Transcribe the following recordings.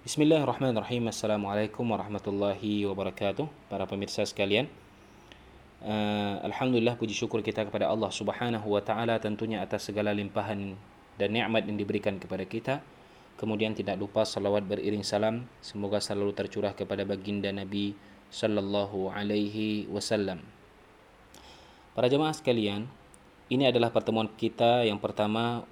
Bismillahirrahmanirrahim. Assalamualaikum warahmatullahi wabarakatuh. Para pemirsa sekalian. Uh, Alhamdulillah puji syukur kita kepada Allah Subhanahu wa taala tentunya atas segala limpahan dan nikmat yang diberikan kepada kita. Kemudian tidak lupa salawat beriring salam semoga selalu tercurah kepada baginda Nabi sallallahu alaihi wasallam. Para jemaah sekalian, ini adalah pertemuan kita yang pertama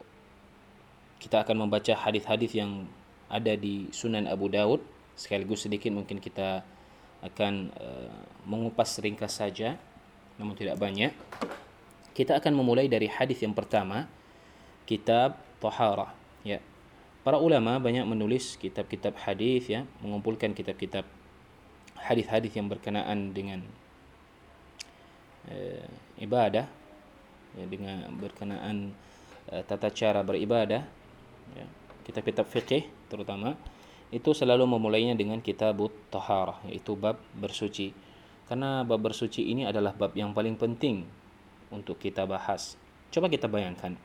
kita akan membaca hadis-hadis yang ada di Sunan Abu Daud. Sekaligus sedikit mungkin kita akan uh, mengupas ringkas saja namun tidak banyak. Kita akan memulai dari hadis yang pertama kitab taharah. Ya. Para ulama banyak menulis kitab-kitab hadis ya mengumpulkan kitab-kitab hadis-hadis yang berkenaan dengan uh, ibadah ya, dengan berkenaan uh, tata cara beribadah ya kitab-kitab fikih terutama itu selalu memulainya dengan kitab taharah yaitu bab bersuci. Karena bab bersuci ini adalah bab yang paling penting untuk kita bahas. Coba kita bayangkan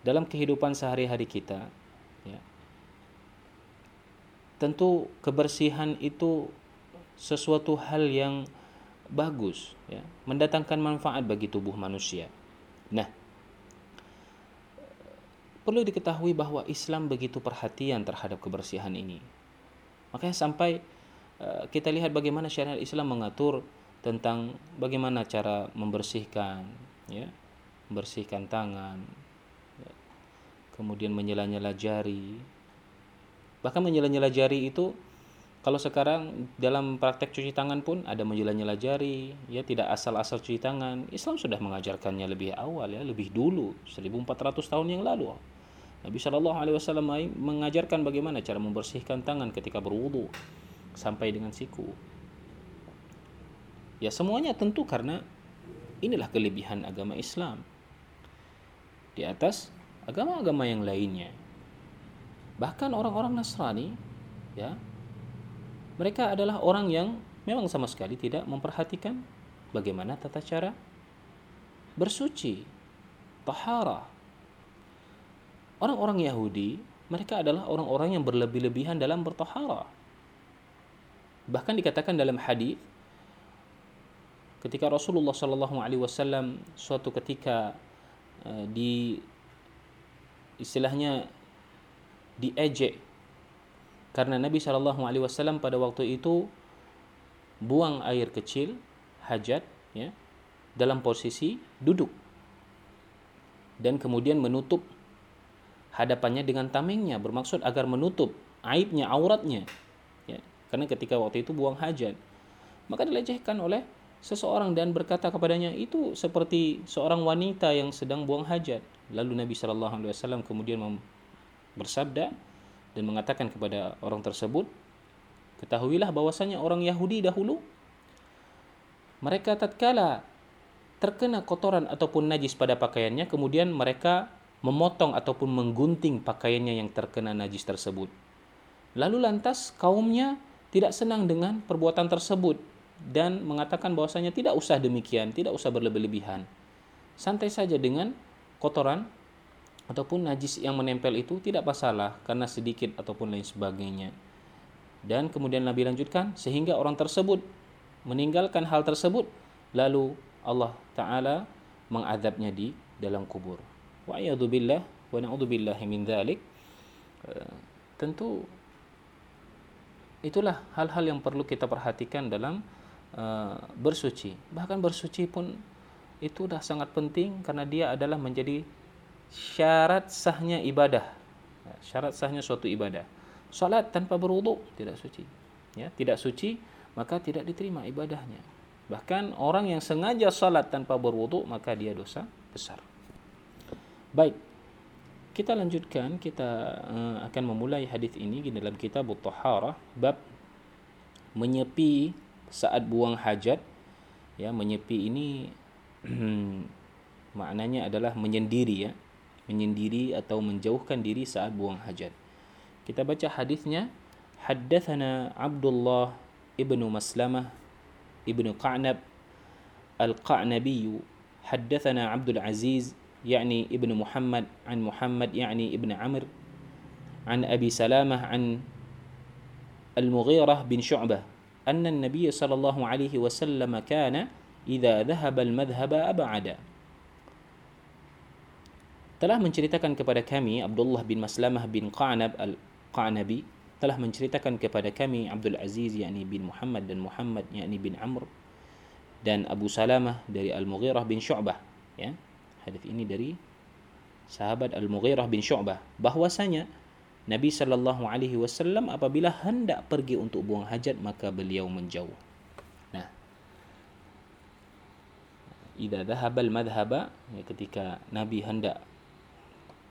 dalam kehidupan sehari-hari kita ya tentu kebersihan itu sesuatu hal yang bagus ya mendatangkan manfaat bagi tubuh manusia. Nah perlu diketahui bahwa Islam begitu perhatian terhadap kebersihan ini. Makanya sampai uh, kita lihat bagaimana syariat Islam mengatur tentang bagaimana cara membersihkan, ya, membersihkan tangan, ya, kemudian menyela-nyela jari. Bahkan menyela-nyela jari itu kalau sekarang dalam praktek cuci tangan pun ada menyela-nyela jari, ya tidak asal-asal cuci tangan. Islam sudah mengajarkannya lebih awal ya, lebih dulu, 1400 tahun yang lalu. Nabi Shallallahu Alaihi Wasallam mengajarkan bagaimana cara membersihkan tangan ketika berwudu sampai dengan siku. Ya semuanya tentu karena inilah kelebihan agama Islam di atas agama-agama yang lainnya. Bahkan orang-orang Nasrani, ya, mereka adalah orang yang memang sama sekali tidak memperhatikan bagaimana tata cara bersuci, taharah, Orang-orang Yahudi, mereka adalah orang-orang yang berlebih-lebihan dalam bertahara. Bahkan dikatakan dalam hadis ketika Rasulullah Shallallahu Alaihi Wasallam suatu ketika uh, di istilahnya diejek karena Nabi Shallallahu Alaihi Wasallam pada waktu itu buang air kecil hajat ya dalam posisi duduk dan kemudian menutup hadapannya dengan tamengnya bermaksud agar menutup aibnya auratnya ya. Karena ketika waktu itu buang hajat maka dilecehkan oleh seseorang dan berkata kepadanya itu seperti seorang wanita yang sedang buang hajat. Lalu Nabi Shallallahu Alaihi Wasallam kemudian bersabda dan mengatakan kepada orang tersebut ketahuilah bahwasanya orang Yahudi dahulu mereka tatkala terkena kotoran ataupun najis pada pakaiannya kemudian mereka memotong ataupun menggunting pakaiannya yang terkena najis tersebut. Lalu lantas kaumnya tidak senang dengan perbuatan tersebut dan mengatakan bahwasanya tidak usah demikian, tidak usah berlebih-lebihan. Santai saja dengan kotoran ataupun najis yang menempel itu tidak masalah karena sedikit ataupun lain sebagainya. Dan kemudian Nabi lanjutkan sehingga orang tersebut meninggalkan hal tersebut lalu Allah taala mengadabnya di dalam kubur billah wa na'udzubillahi min dzalik eh, tentu itulah hal-hal yang perlu kita perhatikan dalam uh, bersuci. Bahkan bersuci pun itu sudah sangat penting karena dia adalah menjadi syarat sahnya ibadah. Ya, syarat sahnya suatu ibadah. Salat tanpa berwudu tidak suci. Ya tidak suci maka tidak diterima ibadahnya. Bahkan orang yang sengaja salat tanpa berwudu maka dia dosa besar Baik. Kita lanjutkan, kita uh, akan memulai hadis ini di dalam kitab Al-Taharah bab menyepi saat buang hajat. Ya, menyepi ini maknanya adalah menyendiri ya. Menyendiri atau menjauhkan diri saat buang hajat. Kita baca hadisnya Haddathana Abdullah ibnu Maslamah ibnu Qa'nab Al-Qa'nabiyyu Haddathana Abdul Aziz يعني ابن محمد عن محمد يعني ابن عمرو عن أبي سلامة عن Al-Mughirah bin Syu'bah أن النبي صلى الله عليه وسلم كان إذا ذهب المذهب أبعد telah menceritakan kepada kami Abdullah bin Maslamah bin Qanab al-Qanabi telah menceritakan kepada kami Abdul Aziz yakni bin Muhammad dan Muhammad yakni bin Amr dan Abu Salamah dari Al-Mughirah bin Syu'bah ya hadis ini dari sahabat Al-Mughirah bin Syu'bah bahwasanya Nabi sallallahu alaihi wasallam apabila hendak pergi untuk buang hajat maka beliau menjauh. Nah, idza dhahabal madhhaba ya, ketika Nabi hendak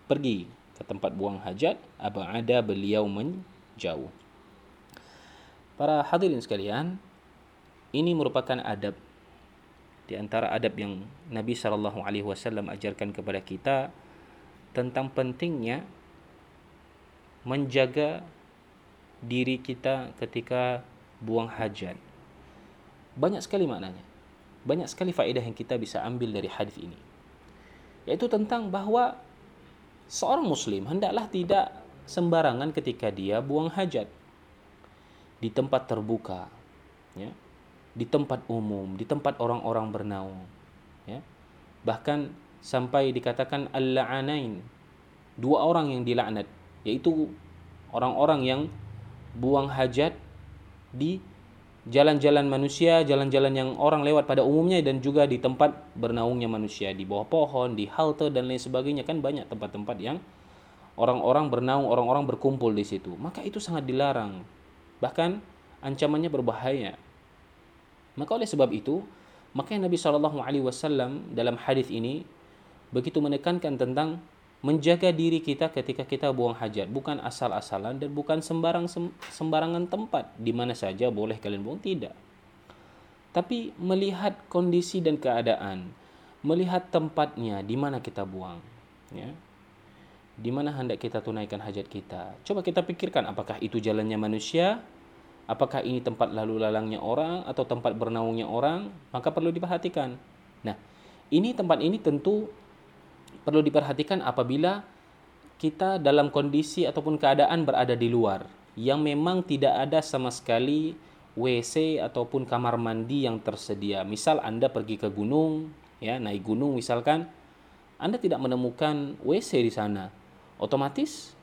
pergi ke tempat buang hajat, apa ada beliau menjauh. Para hadirin sekalian, ini merupakan adab di antara adab yang Nabi Shallallahu Alaihi Wasallam ajarkan kepada kita tentang pentingnya menjaga diri kita ketika buang hajat. Banyak sekali maknanya. Banyak sekali faedah yang kita bisa ambil dari hadis ini. Yaitu tentang bahwa seorang muslim hendaklah tidak sembarangan ketika dia buang hajat di tempat terbuka ya di tempat umum di tempat orang-orang bernaung ya bahkan sampai dikatakan al-la'anain dua orang yang dilaknat yaitu orang-orang yang buang hajat di jalan-jalan manusia, jalan-jalan yang orang lewat pada umumnya dan juga di tempat bernaungnya manusia, di bawah pohon, di halte dan lain sebagainya kan banyak tempat-tempat yang orang-orang bernaung, orang-orang berkumpul di situ. Maka itu sangat dilarang. Bahkan ancamannya berbahaya. Maka oleh sebab itu, maka Nabi Shallallahu alaihi wasallam dalam hadis ini begitu menekankan tentang menjaga diri kita ketika kita buang hajat. Bukan asal-asalan dan bukan sembarang sembarangan tempat di mana saja boleh kalian buang. Tidak. Tapi melihat kondisi dan keadaan melihat tempatnya di mana kita buang ya. Di mana hendak kita tunaikan hajat kita. Coba kita pikirkan apakah itu jalannya manusia apakah ini tempat lalu lalangnya orang atau tempat bernaungnya orang maka perlu diperhatikan nah ini tempat ini tentu perlu diperhatikan apabila kita dalam kondisi ataupun keadaan berada di luar yang memang tidak ada sama sekali WC ataupun kamar mandi yang tersedia. Misal Anda pergi ke gunung, ya, naik gunung misalkan, Anda tidak menemukan WC di sana. Otomatis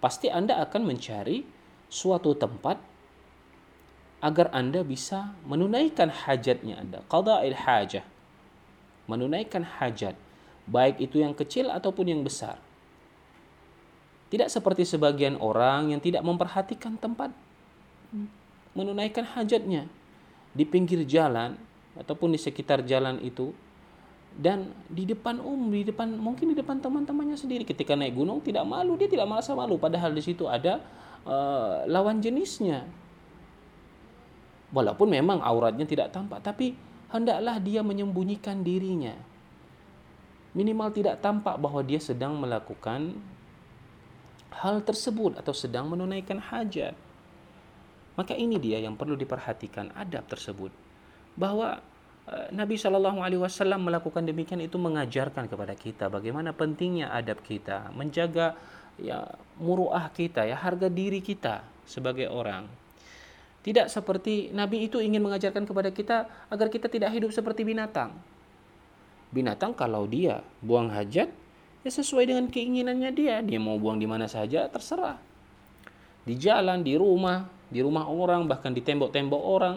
pasti Anda akan mencari suatu tempat agar Anda bisa menunaikan hajatnya Anda. Qada'il hajah. Menunaikan hajat baik itu yang kecil ataupun yang besar. Tidak seperti sebagian orang yang tidak memperhatikan tempat menunaikan hajatnya di pinggir jalan ataupun di sekitar jalan itu dan di depan umum di depan mungkin di depan teman-temannya sendiri ketika naik gunung tidak malu dia tidak merasa malu padahal di situ ada uh, lawan jenisnya walaupun memang auratnya tidak tampak tapi hendaklah dia menyembunyikan dirinya minimal tidak tampak bahwa dia sedang melakukan hal tersebut atau sedang menunaikan hajat. Maka ini dia yang perlu diperhatikan adab tersebut. Bahwa uh, Nabi Shallallahu Alaihi Wasallam melakukan demikian itu mengajarkan kepada kita bagaimana pentingnya adab kita, menjaga ya muruah kita, ya harga diri kita sebagai orang. Tidak seperti Nabi itu ingin mengajarkan kepada kita agar kita tidak hidup seperti binatang. Binatang kalau dia buang hajat ya sesuai dengan keinginannya dia. Dia mau buang di mana saja terserah. Di jalan di rumah di rumah orang bahkan di tembok-tembok orang.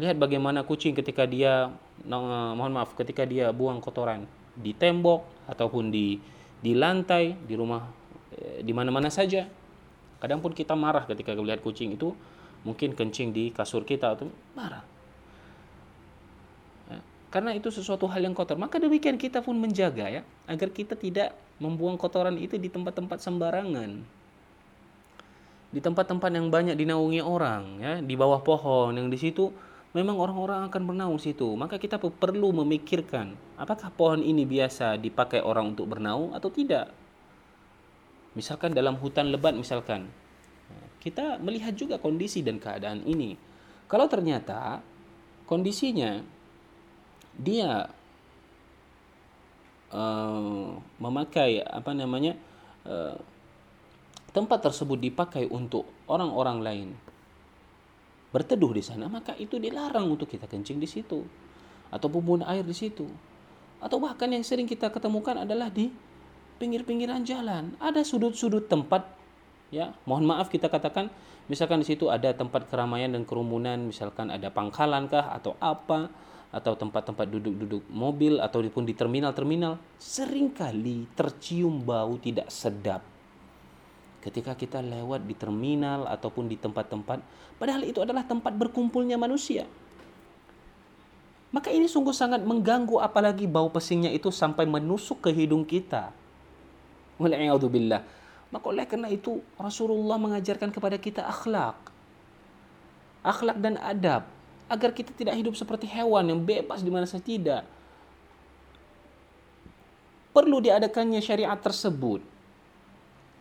Lihat bagaimana kucing ketika dia mohon maaf ketika dia buang kotoran di tembok ataupun di di lantai di rumah eh, di mana-mana saja kadang pun kita marah ketika melihat kucing itu mungkin kencing di kasur kita atau marah karena itu sesuatu hal yang kotor. Maka demikian kita pun menjaga ya, agar kita tidak membuang kotoran itu di tempat-tempat sembarangan. Di tempat-tempat yang banyak dinaungi orang ya, di bawah pohon yang di situ memang orang-orang akan bernaung situ. Maka kita perlu memikirkan apakah pohon ini biasa dipakai orang untuk bernaung atau tidak. Misalkan dalam hutan lebat misalkan. Kita melihat juga kondisi dan keadaan ini. Kalau ternyata kondisinya dia uh, memakai apa namanya uh, tempat tersebut dipakai untuk orang-orang lain berteduh di sana, maka itu dilarang untuk kita kencing di situ atau buang air di situ. Atau bahkan yang sering kita ketemukan adalah di pinggir-pinggiran jalan. Ada sudut-sudut tempat ya, mohon maaf kita katakan misalkan di situ ada tempat keramaian dan kerumunan, misalkan ada pangkalan kah atau apa atau tempat-tempat duduk-duduk mobil ataupun di terminal-terminal sering kali tercium bau tidak sedap. Ketika kita lewat di terminal ataupun di tempat-tempat padahal itu adalah tempat berkumpulnya manusia. Maka ini sungguh sangat mengganggu apalagi bau pesingnya itu sampai menusuk ke hidung kita billah. Maka oleh karena itu Rasulullah mengajarkan kepada kita akhlak. Akhlak dan adab. Agar kita tidak hidup seperti hewan yang bebas di mana saja tidak. Perlu diadakannya syariat tersebut.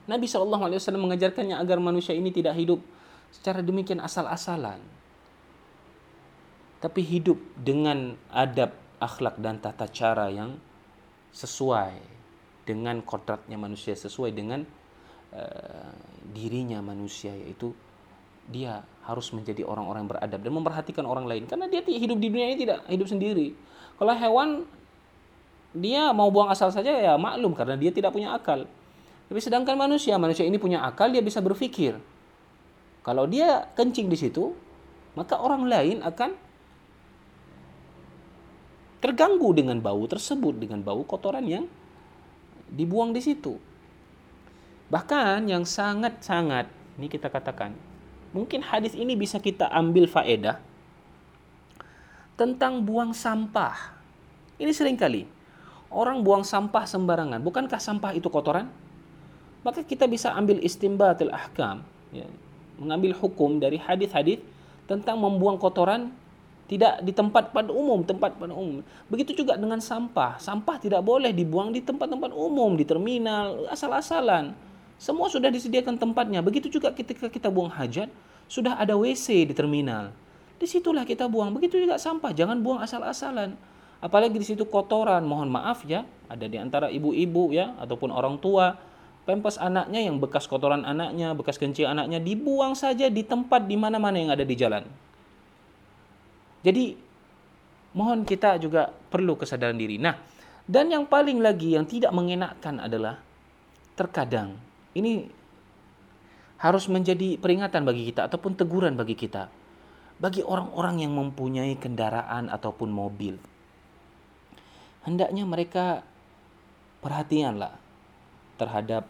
Nabi SAW mengajarkannya agar manusia ini tidak hidup secara demikian asal-asalan. Tapi hidup dengan adab, akhlak dan tata cara yang sesuai dengan kodratnya manusia, sesuai dengan uh, dirinya manusia yaitu dia harus menjadi orang-orang beradab dan memperhatikan orang lain karena dia hidup di dunia ini tidak hidup sendiri. Kalau hewan dia mau buang asal saja ya maklum karena dia tidak punya akal. Tapi sedangkan manusia, manusia ini punya akal, dia bisa berpikir. Kalau dia kencing di situ, maka orang lain akan terganggu dengan bau tersebut, dengan bau kotoran yang dibuang di situ. Bahkan yang sangat-sangat, ini kita katakan, mungkin hadis ini bisa kita ambil faedah tentang buang sampah. Ini sering kali orang buang sampah sembarangan. Bukankah sampah itu kotoran? maka kita bisa ambil istimbatul ahkam ya, mengambil hukum dari hadis-hadis tentang membuang kotoran tidak di tempat pada umum, tempat pada umum. Begitu juga dengan sampah. Sampah tidak boleh dibuang di tempat-tempat umum, di terminal, asal-asalan. Semua sudah disediakan tempatnya. Begitu juga ketika kita buang hajat, sudah ada WC di terminal. Di situlah kita buang. Begitu juga sampah, jangan buang asal-asalan. Apalagi di situ kotoran, mohon maaf ya, ada di antara ibu-ibu ya ataupun orang tua pempes anaknya yang bekas kotoran anaknya, bekas kencing anaknya dibuang saja di tempat di mana-mana yang ada di jalan. Jadi mohon kita juga perlu kesadaran diri. Nah, dan yang paling lagi yang tidak mengenakkan adalah terkadang ini harus menjadi peringatan bagi kita ataupun teguran bagi kita. Bagi orang-orang yang mempunyai kendaraan ataupun mobil. Hendaknya mereka perhatianlah terhadap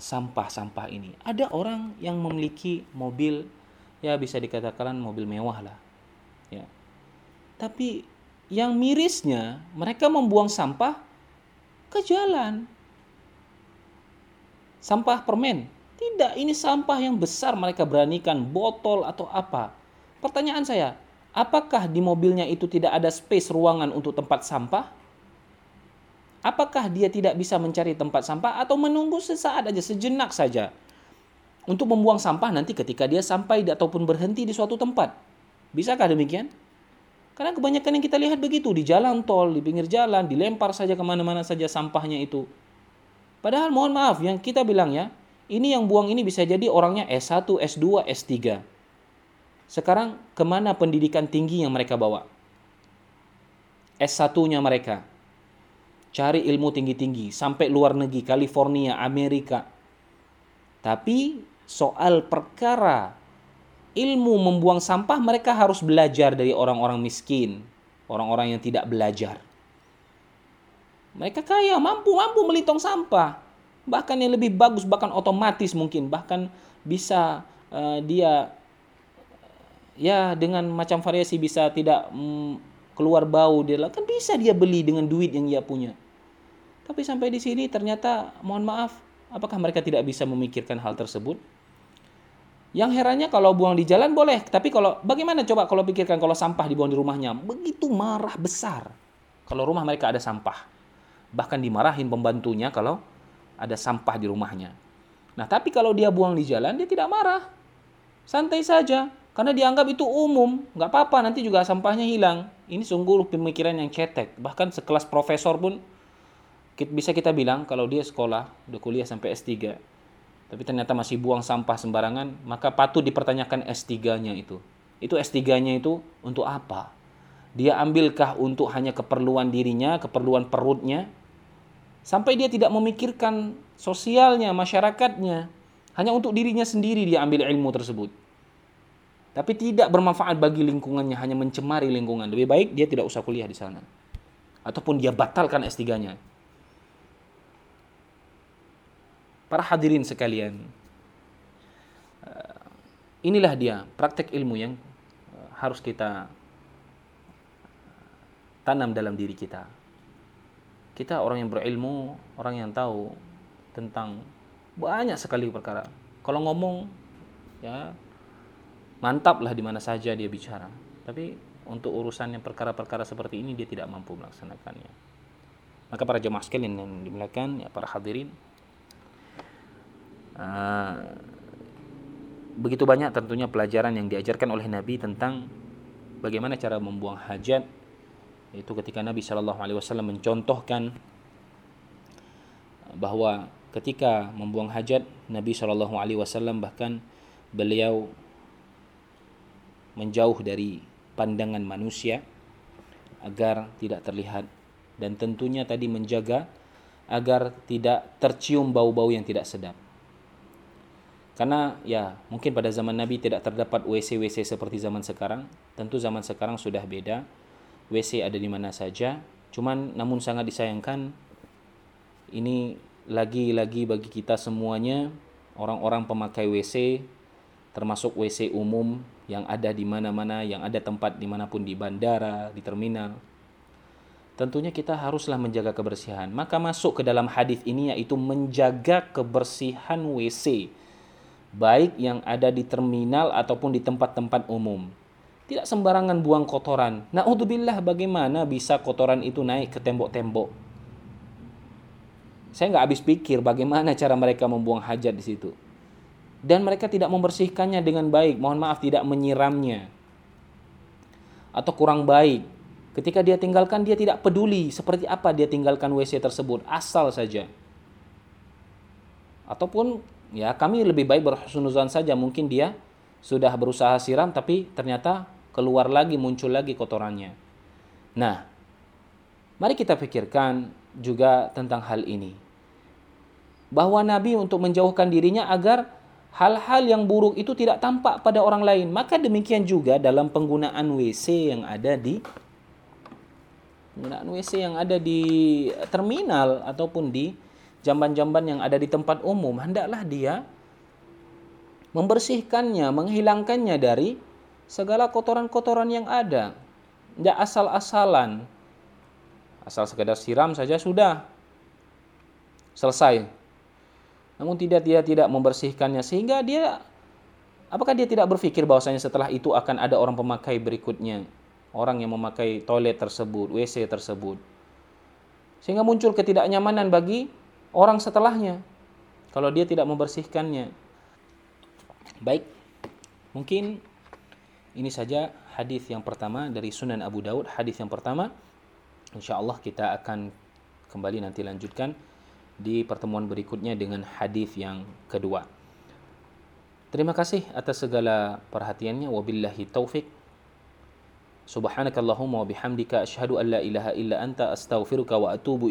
sampah-sampah ini. Ada orang yang memiliki mobil ya bisa dikatakan mobil mewah lah. Ya. Tapi yang mirisnya mereka membuang sampah ke jalan. Sampah permen. Tidak, ini sampah yang besar mereka beranikan botol atau apa. Pertanyaan saya, apakah di mobilnya itu tidak ada space ruangan untuk tempat sampah? Apakah dia tidak bisa mencari tempat sampah atau menunggu sesaat aja, sejenak saja untuk membuang sampah nanti ketika dia sampai ataupun berhenti di suatu tempat? Bisakah demikian? Karena kebanyakan yang kita lihat begitu di jalan tol, di pinggir jalan, dilempar saja ke mana-mana saja sampahnya itu. Padahal mohon maaf yang kita bilang ya, ini yang buang ini bisa jadi orangnya S1, S2, S3. Sekarang ke mana pendidikan tinggi yang mereka bawa? S1-nya mereka cari ilmu tinggi-tinggi sampai luar negeri, California, Amerika. Tapi soal perkara ilmu membuang sampah mereka harus belajar dari orang-orang miskin, orang-orang yang tidak belajar. Mereka kaya, mampu-mampu melitong sampah. Bahkan yang lebih bagus, bahkan otomatis mungkin, bahkan bisa uh, dia ya dengan macam variasi bisa tidak mm, keluar bau dia kan bisa dia beli dengan duit yang dia punya tapi sampai di sini ternyata mohon maaf apakah mereka tidak bisa memikirkan hal tersebut yang herannya kalau buang di jalan boleh tapi kalau bagaimana coba kalau pikirkan kalau sampah dibuang di rumahnya? Begitu marah besar. Kalau rumah mereka ada sampah. Bahkan dimarahin pembantunya kalau ada sampah di rumahnya. Nah tapi kalau dia buang di jalan dia tidak marah. Santai saja. Karena dianggap itu umum, nggak apa-apa nanti juga sampahnya hilang. Ini sungguh pemikiran yang cetek. Bahkan sekelas profesor pun bisa kita bilang kalau dia sekolah, udah kuliah sampai S3, tapi ternyata masih buang sampah sembarangan, maka patut dipertanyakan S3-nya itu. Itu S3-nya itu untuk apa? Dia ambilkah untuk hanya keperluan dirinya, keperluan perutnya, sampai dia tidak memikirkan sosialnya, masyarakatnya, hanya untuk dirinya sendiri dia ambil ilmu tersebut. Tapi tidak bermanfaat bagi lingkungannya, hanya mencemari lingkungan. Lebih baik dia tidak usah kuliah di sana. Ataupun dia batalkan S3-nya. Para hadirin sekalian, eh, inilah dia praktek ilmu yang eh, harus kita tanam dalam diri kita. Kita orang yang berilmu, orang yang tahu tentang banyak sekali perkara. Kalau ngomong ya mantaplah di mana saja dia bicara. Tapi untuk urusan yang perkara-perkara seperti ini dia tidak mampu melaksanakannya. Maka para jemaah sekalian yang dimuliakan, ya para hadirin, Ah, begitu banyak tentunya pelajaran yang diajarkan oleh Nabi tentang bagaimana cara membuang hajat. Itu ketika Nabi Shallallahu Alaihi Wasallam mencontohkan bahwa ketika membuang hajat Nabi Shallallahu Alaihi Wasallam bahkan beliau menjauh dari pandangan manusia agar tidak terlihat dan tentunya tadi menjaga agar tidak tercium bau-bau yang tidak sedap karena ya mungkin pada zaman Nabi tidak terdapat WC-WC seperti zaman sekarang. Tentu zaman sekarang sudah beda. WC ada di mana saja. Cuman namun sangat disayangkan ini lagi-lagi bagi kita semuanya orang-orang pemakai WC termasuk WC umum yang ada di mana-mana, yang ada tempat di mana pun di bandara, di terminal. Tentunya kita haruslah menjaga kebersihan. Maka masuk ke dalam hadis ini yaitu menjaga kebersihan WC baik yang ada di terminal ataupun di tempat-tempat umum. Tidak sembarangan buang kotoran. Na'udzubillah bagaimana bisa kotoran itu naik ke tembok-tembok. Saya nggak habis pikir bagaimana cara mereka membuang hajat di situ. Dan mereka tidak membersihkannya dengan baik. Mohon maaf tidak menyiramnya. Atau kurang baik. Ketika dia tinggalkan dia tidak peduli seperti apa dia tinggalkan WC tersebut. Asal saja. Ataupun ya kami lebih baik berhusnuzan saja. Mungkin dia sudah berusaha siram tapi ternyata keluar lagi muncul lagi kotorannya. Nah mari kita pikirkan juga tentang hal ini. Bahwa Nabi untuk menjauhkan dirinya agar hal-hal yang buruk itu tidak tampak pada orang lain. Maka demikian juga dalam penggunaan WC yang ada di penggunaan WC yang ada di terminal ataupun di jamban-jamban yang ada di tempat umum, hendaklah dia membersihkannya, menghilangkannya dari segala kotoran-kotoran yang ada. Tidak asal-asalan. Asal sekedar siram saja sudah selesai. Namun tidak dia tidak membersihkannya sehingga dia apakah dia tidak berpikir bahwasanya setelah itu akan ada orang pemakai berikutnya, orang yang memakai toilet tersebut, WC tersebut. Sehingga muncul ketidaknyamanan bagi orang setelahnya kalau dia tidak membersihkannya. Baik, mungkin ini saja hadis yang pertama dari Sunan Abu Daud. Hadis yang pertama, insya Allah kita akan kembali nanti lanjutkan di pertemuan berikutnya dengan hadis yang kedua. Terima kasih atas segala perhatiannya. Wabillahi taufik. Subhanakallahumma wa bihamdika asyhadu an la ilaha illa anta astaghfiruka wa atubu